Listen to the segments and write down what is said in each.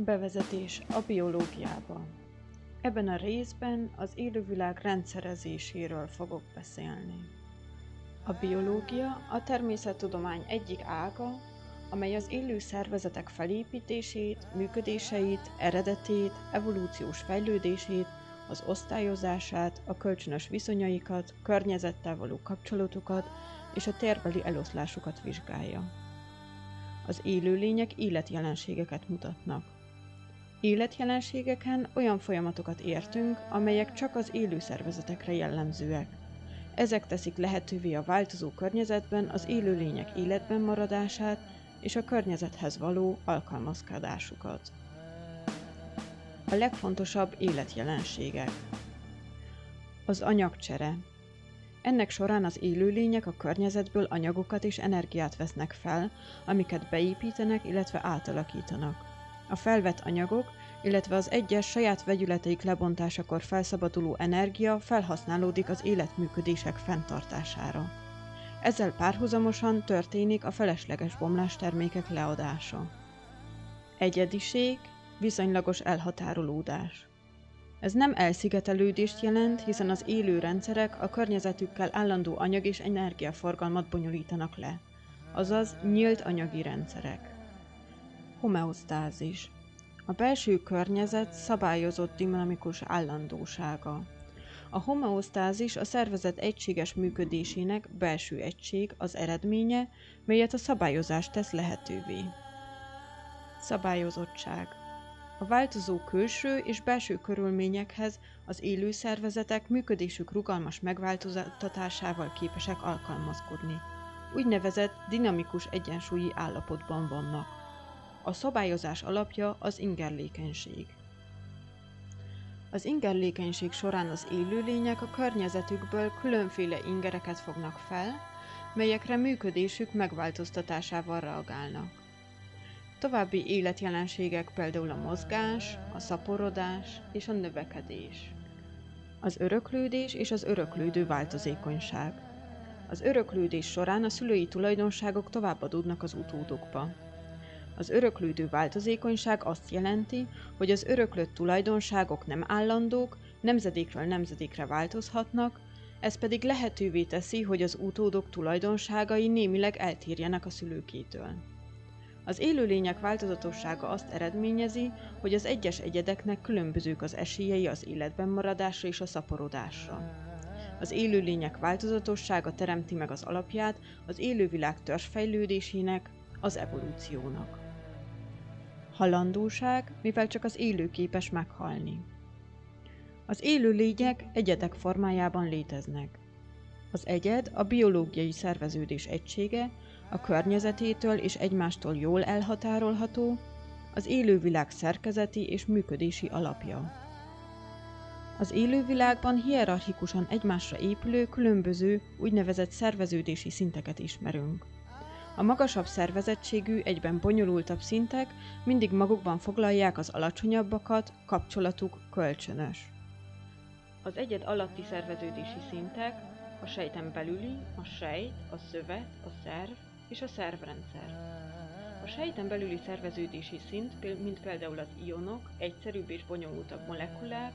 Bevezetés a biológiába. Ebben a részben az élővilág rendszerezéséről fogok beszélni. A biológia a természettudomány egyik ága, amely az élő szervezetek felépítését, működéseit, eredetét, evolúciós fejlődését, az osztályozását, a kölcsönös viszonyaikat, környezettel való kapcsolatokat és a térbeli eloszlásukat vizsgálja. Az élőlények életjelenségeket mutatnak. Életjelenségeken olyan folyamatokat értünk, amelyek csak az élő szervezetekre jellemzőek. Ezek teszik lehetővé a változó környezetben az élőlények életben maradását és a környezethez való alkalmazkodásukat. A legfontosabb életjelenségek Az anyagcsere. Ennek során az élőlények a környezetből anyagokat és energiát vesznek fel, amiket beépítenek, illetve átalakítanak. A felvett anyagok, illetve az egyes saját vegyületeik lebontásakor felszabaduló energia felhasználódik az életműködések fenntartására. Ezzel párhuzamosan történik a felesleges bomlástermékek leadása. Egyediség, viszonylagos elhatárolódás. Ez nem elszigetelődést jelent, hiszen az élő rendszerek a környezetükkel állandó anyag és energiaforgalmat bonyolítanak le, azaz nyílt anyagi rendszerek. Homeosztázis. A belső környezet szabályozott dinamikus állandósága. A homeosztázis a szervezet egységes működésének belső egység az eredménye, melyet a szabályozás tesz lehetővé. Szabályozottság. A változó külső és belső körülményekhez az élő szervezetek működésük rugalmas megváltoztatásával képesek alkalmazkodni. Úgynevezett dinamikus egyensúlyi állapotban vannak. A szabályozás alapja az ingerlékenység. Az ingerlékenység során az élőlények a környezetükből különféle ingereket fognak fel, melyekre működésük megváltoztatásával reagálnak. További életjelenségek például a mozgás, a szaporodás és a növekedés. Az öröklődés és az öröklődő változékonyság. Az öröklődés során a szülői tulajdonságok továbbadódnak az utódokba. Az öröklődő változékonyság azt jelenti, hogy az öröklött tulajdonságok nem állandók, nemzedékről nemzedékre változhatnak, ez pedig lehetővé teszi, hogy az utódok tulajdonságai némileg eltérjenek a szülőkétől. Az élőlények változatossága azt eredményezi, hogy az egyes egyedeknek különbözők az esélyei az életben maradásra és a szaporodásra. Az élőlények változatossága teremti meg az alapját az élővilág törzsfejlődésének, az evolúciónak. Halandóság, mivel csak az élő képes meghalni. Az élő lények egyedek formájában léteznek. Az egyed a biológiai szerveződés egysége, a környezetétől és egymástól jól elhatárolható, az élővilág szerkezeti és működési alapja. Az élővilágban hierarchikusan egymásra épülő különböző úgynevezett szerveződési szinteket ismerünk. A magasabb szervezettségű, egyben bonyolultabb szintek mindig magukban foglalják az alacsonyabbakat, kapcsolatuk kölcsönös. Az egyed alatti szerveződési szintek a sejten belüli, a sejt, a szövet, a szerv, és a szervrendszer. A sejten belüli szerveződési szint, mint például az ionok, egyszerűbb és bonyolultabb molekulák,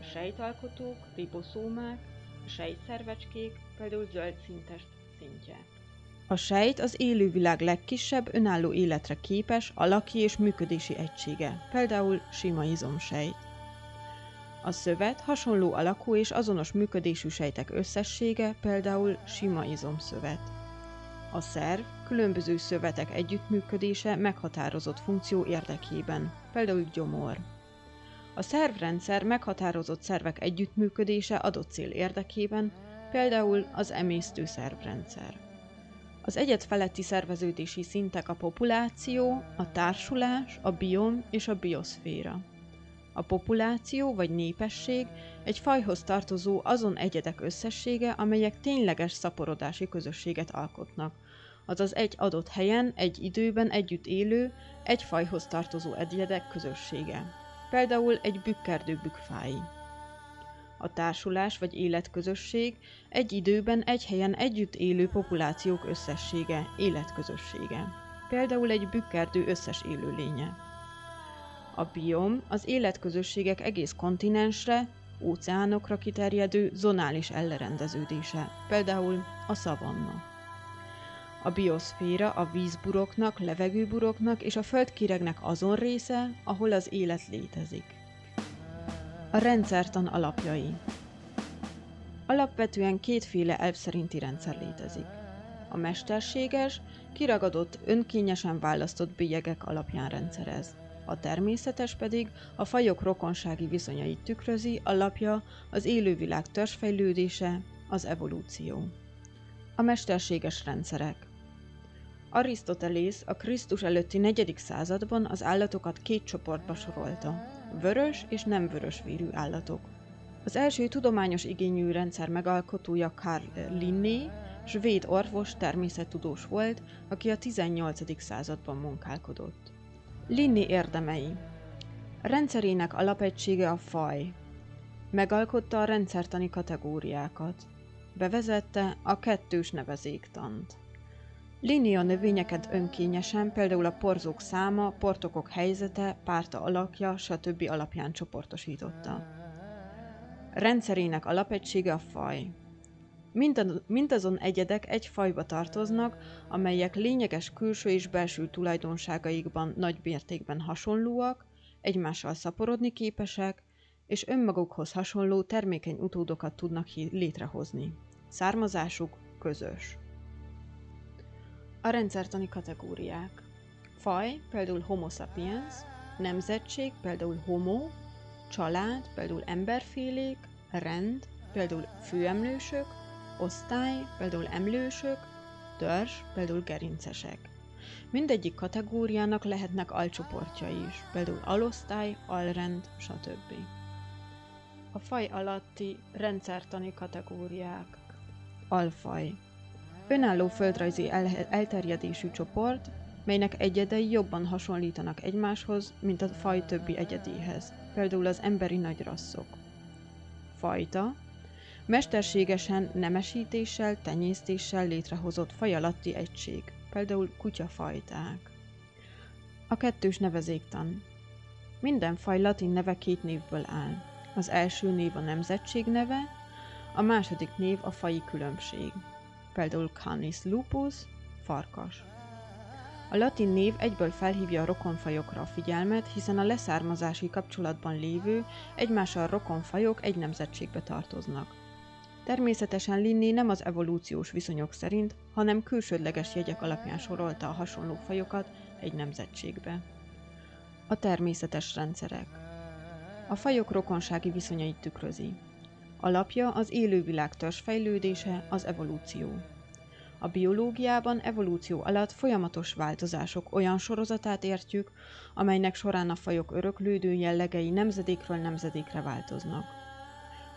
a sejtalkotók, riboszómák, a sejtszervecskék, például zöld szintes szintje. A sejt az élővilág legkisebb, önálló életre képes, alaki és működési egysége, például sima izomsejt. A szövet hasonló alakú és azonos működésű sejtek összessége, például sima izomszövet. A szerv különböző szövetek együttműködése meghatározott funkció érdekében, például gyomor. A szervrendszer meghatározott szervek együttműködése adott cél érdekében, például az emésztő szervrendszer. Az egyet feletti szerveződési szintek a populáció, a társulás, a biom és a bioszféra. A populáció vagy népesség egy fajhoz tartozó azon egyedek összessége, amelyek tényleges szaporodási közösséget alkotnak, azaz egy adott helyen, egy időben együtt élő, egy fajhoz tartozó egyedek közössége. Például egy bükkerdő bükkfái. A társulás vagy életközösség egy időben egy helyen együtt élő populációk összessége, életközössége. Például egy bükkerdő összes élőlénye. A biom az életközösségek egész kontinensre, óceánokra kiterjedő zonális ellerendeződése, például a szavanna. A bioszféra a vízburoknak, levegőburoknak és a földkiregnek azon része, ahol az élet létezik. A rendszertan alapjai Alapvetően kétféle elv szerinti rendszer létezik. A mesterséges, kiragadott, önkényesen választott bélyegek alapján rendszerez. A természetes pedig a fajok rokonsági viszonyait tükrözi, alapja az élővilág törzsfejlődése, az evolúció. A mesterséges rendszerek Arisztotelész a Krisztus előtti negyedik században az állatokat két csoportba sorolta. Vörös és nem vörös vérű állatok. Az első tudományos igényű rendszer megalkotója Karl Linné, svéd orvos, természettudós volt, aki a 18. században munkálkodott. Linné érdemei Rendszerének alapegysége a faj. Megalkotta a rendszertani kategóriákat. Bevezette a kettős nevezéktant. Linné a növényeket önkényesen, például a porzók száma, portokok helyzete, párta alakja, stb. alapján csoportosította. Rendszerének alapegysége a faj. Mindazon egyedek egy fajba tartoznak, amelyek lényeges külső és belső tulajdonságaikban nagy mértékben hasonlóak, egymással szaporodni képesek, és önmagukhoz hasonló termékeny utódokat tudnak létrehozni. Származásuk közös. A rendszertani kategóriák. Faj, például Homo sapiens, nemzetség, például homo, család, például emberfélék, rend, például főemlősök, osztály, például emlősök, törzs, például gerincesek. Mindegyik kategóriának lehetnek alcsoportjai is, például alosztály, alrend, stb. A faj alatti rendszertani kategóriák. Alfaj. Önálló földrajzi el- elterjedésű csoport, melynek egyedei jobban hasonlítanak egymáshoz, mint a faj többi egyedéhez, például az emberi nagyrasszok. Fajta, mesterségesen nemesítéssel, tenyésztéssel létrehozott faj alatti egység, például kutyafajták. A kettős nevezéktan. Minden faj latin neve két névből áll. Az első név a nemzetség neve, a második név a faji különbség. Például Canis lupus, farkas. A latin név egyből felhívja a rokonfajokra a figyelmet, hiszen a leszármazási kapcsolatban lévő, egymással rokonfajok egy nemzetségbe tartoznak. Természetesen Linné nem az evolúciós viszonyok szerint, hanem külsődleges jegyek alapján sorolta a hasonló fajokat egy nemzetségbe. A természetes rendszerek A fajok rokonsági viszonyait tükrözi. Alapja az élővilág törzsfejlődése, az evolúció. A biológiában evolúció alatt folyamatos változások olyan sorozatát értjük, amelynek során a fajok öröklődő jellegei nemzedékről nemzedékre változnak.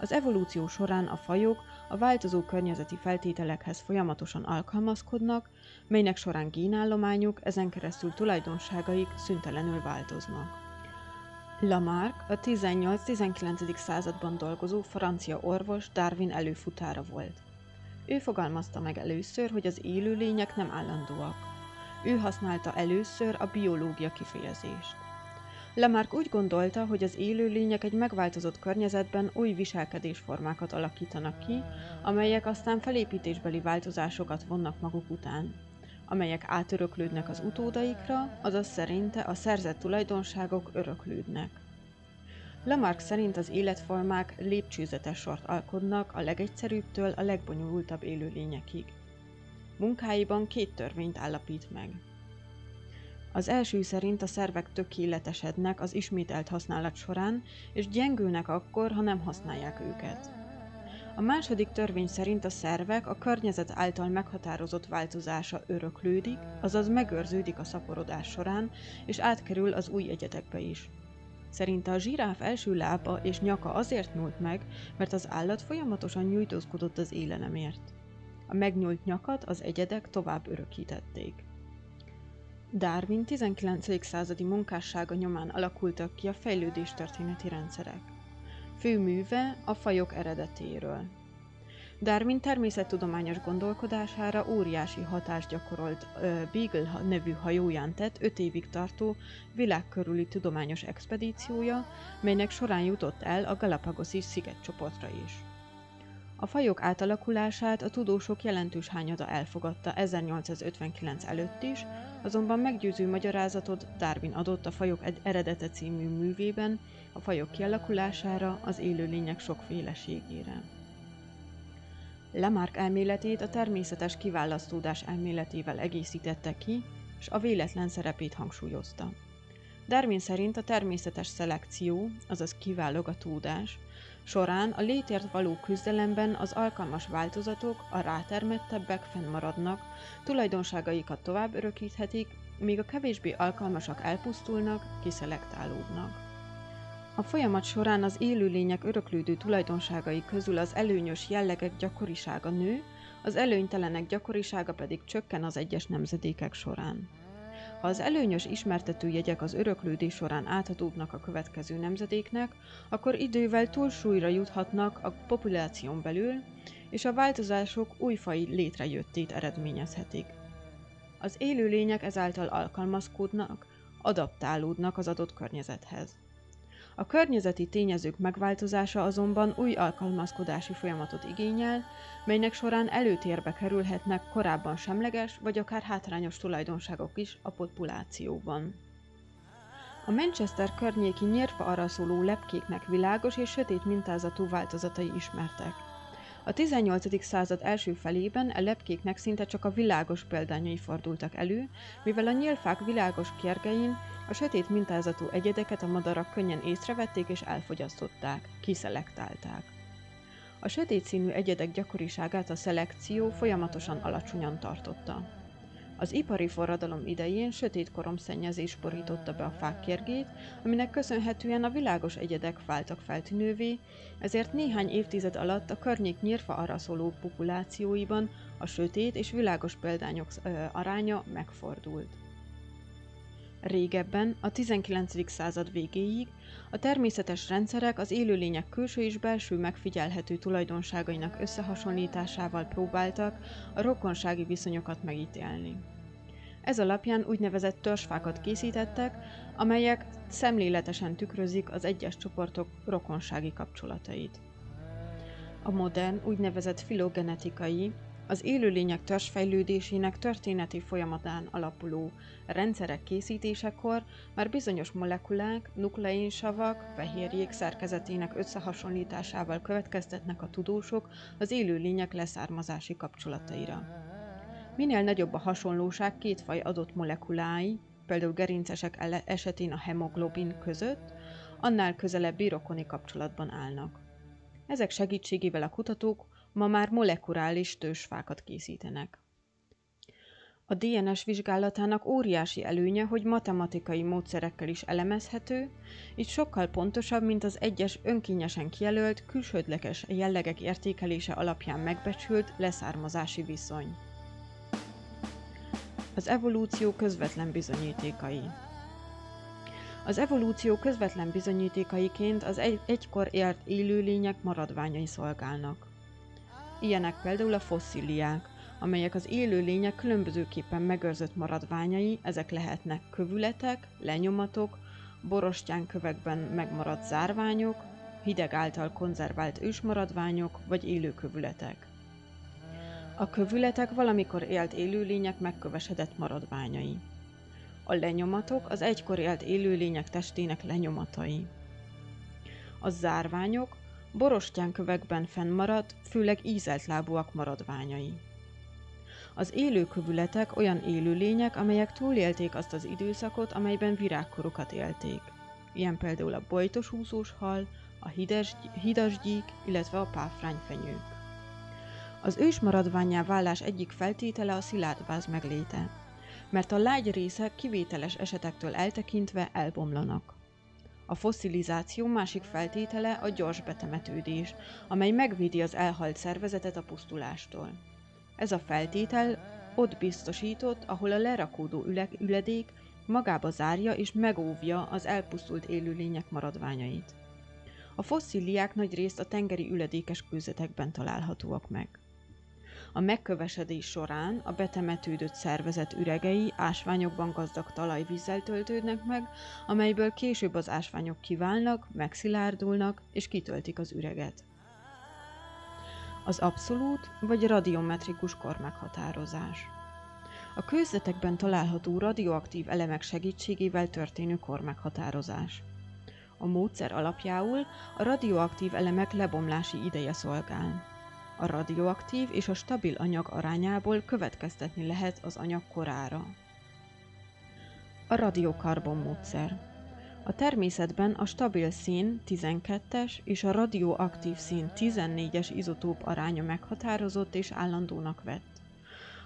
Az evolúció során a fajok a változó környezeti feltételekhez folyamatosan alkalmazkodnak, melynek során génállományuk, ezen keresztül tulajdonságaik szüntelenül változnak. Lamarck a 18-19. században dolgozó francia orvos Darwin előfutára volt. Ő fogalmazta meg először, hogy az élőlények nem állandóak. Ő használta először a biológia kifejezést. Lamarck úgy gondolta, hogy az élőlények egy megváltozott környezetben új viselkedésformákat alakítanak ki, amelyek aztán felépítésbeli változásokat vonnak maguk után, amelyek átöröklődnek az utódaikra, azaz szerinte a szerzett tulajdonságok öröklődnek. Lamarck szerint az életformák lépcsőzetes sort alkotnak a legegyszerűbbtől a legbonyolultabb élőlényekig. Munkáiban két törvényt állapít meg. Az első szerint a szervek tökéletesednek az ismételt használat során, és gyengülnek akkor, ha nem használják őket. A második törvény szerint a szervek a környezet által meghatározott változása öröklődik, azaz megőrződik a szaporodás során, és átkerül az új egyetekbe is. Szerinte a zsiráf első lába és nyaka azért nyúlt meg, mert az állat folyamatosan nyújtózkodott az élelemért. A megnyúlt nyakat az egyedek tovább örökítették. Darwin 19. századi munkássága nyomán alakultak ki a fejlődés történeti rendszerek. Fő műve a fajok eredetéről. Darwin természettudományos gondolkodására óriási hatást gyakorolt Beagle nevű hajóján tett öt évig tartó világkörüli tudományos expedíciója, melynek során jutott el a Galapagosi szigetcsoportra is. A fajok átalakulását a tudósok jelentős hányada elfogadta 1859 előtt is, azonban meggyőző magyarázatot Darwin adott a Fajok eredete című művében a fajok kialakulására, az élőlények sokféleségére. Lamarck elméletét a természetes kiválasztódás elméletével egészítette ki, és a véletlen szerepét hangsúlyozta. Darwin szerint a természetes szelekció, azaz kiválogatódás, során a létért való küzdelemben az alkalmas változatok, a rátermettebbek fennmaradnak, tulajdonságaikat tovább örökíthetik, míg a kevésbé alkalmasak elpusztulnak, kiszelektálódnak. A folyamat során az élőlények öröklődő tulajdonságai közül az előnyös jellegek gyakorisága nő, az előnytelenek gyakorisága pedig csökken az egyes nemzedékek során. Ha az előnyös ismertetőjegyek az öröklődés során átadódnak a következő nemzedéknek, akkor idővel túlsúlyra juthatnak a populáción belül, és a változások újfai létrejöttét eredményezhetik. Az élőlények ezáltal alkalmazkodnak, adaptálódnak az adott környezethez. A környezeti tényezők megváltozása azonban új alkalmazkodási folyamatot igényel, melynek során előtérbe kerülhetnek korábban semleges vagy akár hátrányos tulajdonságok is a populációban. A Manchester környéki nyírfa arra szóló lepkéknek világos és sötét mintázatú változatai ismertek. A 18. század első felében a lepkéknek szinte csak a világos példányai fordultak elő, mivel a nyílfák világos kérgein a sötét mintázatú egyedeket a madarak könnyen észrevették és elfogyasztották, kiszelektálták. A sötét színű egyedek gyakoriságát a szelekció folyamatosan alacsonyan tartotta. Az ipari forradalom idején sötét koromszennyezés borította be a fák kérgét, aminek köszönhetően a világos egyedek váltak feltűnővé, ezért néhány évtized alatt a környék nyírfa arra szóló populációiban a sötét és világos példányok aránya megfordult. Régebben, a 19. század végéig a természetes rendszerek az élőlények külső és belső megfigyelhető tulajdonságainak összehasonlításával próbáltak a rokonsági viszonyokat megítélni. Ez alapján úgynevezett törzsfákat készítettek, amelyek szemléletesen tükrözik az egyes csoportok rokonsági kapcsolatait. A modern, úgynevezett filogenetikai, az élőlények törzsfejlődésének történeti folyamatán alapuló rendszerek készítésekor már bizonyos molekulák, nukleinsavak, fehérjék szerkezetének összehasonlításával következtetnek a tudósok az élőlények leszármazási kapcsolataira. Minél nagyobb a hasonlóság két faj adott molekulái, például gerincesek esetén a hemoglobin között, annál közelebbi rokoni kapcsolatban állnak. Ezek segítségével a kutatók ma már molekuláris tősfákat készítenek. A DNS vizsgálatának óriási előnye, hogy matematikai módszerekkel is elemezhető, így sokkal pontosabb, mint az egyes önkényesen kijelölt, külsődleges jellegek értékelése alapján megbecsült leszármazási viszony. Az evolúció közvetlen bizonyítékai Az evolúció közvetlen bizonyítékaiként az egy- egykor ért élőlények maradványai szolgálnak. Ilyenek például a fosszíliák, amelyek az élőlények különbözőképpen megőrzött maradványai, ezek lehetnek kövületek, lenyomatok, borostyán kövekben megmaradt zárványok, hideg által konzervált ősmaradványok vagy élőkövületek. A kövületek valamikor élt élőlények megkövesedett maradványai. A lenyomatok az egykor élt élőlények testének lenyomatai. A zárványok borostyánkövekben fennmaradt, főleg ízelt lábúak maradványai. Az élőkövületek olyan élőlények, amelyek túlélték azt az időszakot, amelyben virágkorukat élték. Ilyen például a bojtos úszós hal, a hides, hidasgyík, illetve a páfrányfenyők. Az ős maradványá válás egyik feltétele a szilárdváz megléte, mert a lágy részek kivételes esetektől eltekintve elbomlanak. A fosszilizáció másik feltétele a gyors betemetődés, amely megvédi az elhalt szervezetet a pusztulástól. Ez a feltétel ott biztosított, ahol a lerakódó üledék magába zárja és megóvja az elpusztult élőlények maradványait. A fosszíliák nagy részt a tengeri üledékes kőzetekben találhatóak meg. A megkövesedés során a betemetődött szervezet üregei ásványokban gazdag talajvízzel töltődnek meg, amelyből később az ásványok kiválnak, megszilárdulnak és kitöltik az üreget. Az abszolút vagy radiometrikus kormeghatározás. A kőzetekben található radioaktív elemek segítségével történő kormeghatározás. A módszer alapjául a radioaktív elemek lebomlási ideje szolgál. A radioaktív és a stabil anyag arányából következtetni lehet az anyag korára. A radiokarbon módszer. A természetben a stabil szín 12-es és a radioaktív szín 14-es izotóp aránya meghatározott és állandónak vett.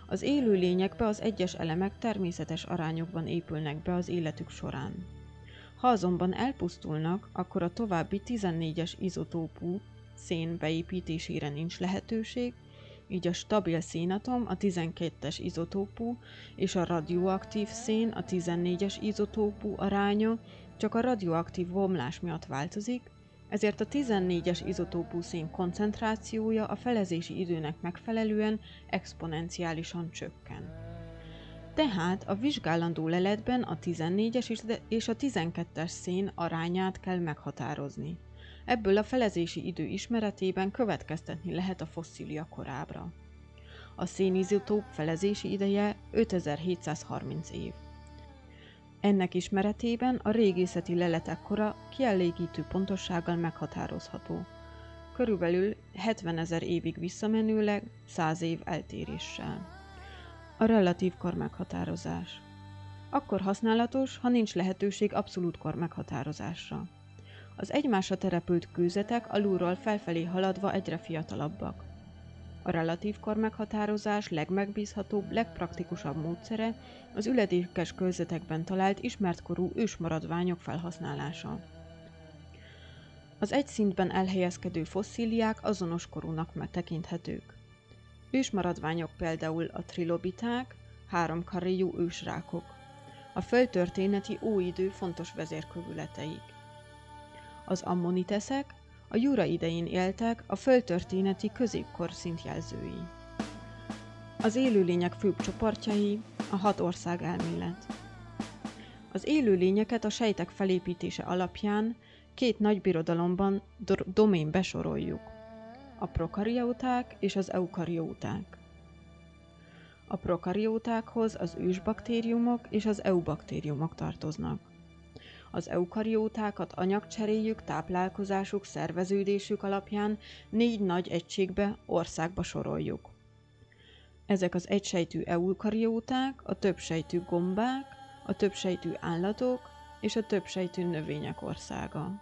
Az élőlényekbe az egyes elemek természetes arányokban épülnek be az életük során. Ha azonban elpusztulnak, akkor a további 14-es izotópú szén beépítésére nincs lehetőség, így a stabil szénatom a 12-es izotópú és a radioaktív szén a 14-es izotópú aránya csak a radioaktív bomlás miatt változik, ezért a 14-es izotópú szén koncentrációja a felezési időnek megfelelően exponenciálisan csökken. Tehát a vizsgálandó leletben a 14-es és a 12-es szén arányát kell meghatározni. Ebből a felezési idő ismeretében következtetni lehet a fosszília korábra. A szénizotóp felezési ideje 5730 év. Ennek ismeretében a régészeti leletek kora kielégítő pontossággal meghatározható. Körülbelül 70 ezer évig visszamenőleg 100 év eltéréssel. A relatív kor meghatározás. Akkor használatos, ha nincs lehetőség abszolút kor meghatározásra. Az egymásra terepült kőzetek alulról felfelé haladva egyre fiatalabbak. A relatív kor meghatározás legmegbízhatóbb, legpraktikusabb módszere az üledékes kőzetekben talált ismert korú ősmaradványok felhasználása. Az egy szintben elhelyezkedő fosszíliák azonos korúnak tekinthetők. Ősmaradványok például a trilobiták, háromkarriú ősrákok. A földtörténeti óidő fontos vezérkövületeik. Az ammoniteszek a jura idején éltek a földtörténeti középkor szintjelzői. Az élőlények főbb csoportjai a hat ország elmélet. Az élőlényeket a sejtek felépítése alapján két nagy birodalomban do- doménbe soroljuk. A prokarióták és az eukarióták. A prokariótákhoz az ősbaktériumok és az eubaktériumok tartoznak. Az eukariótákat anyagcseréjük, táplálkozásuk, szerveződésük alapján négy nagy egységbe, országba soroljuk. Ezek az egysejtű eukarióták, a többsejtű gombák, a többsejtű állatok és a többsejtű növények országa.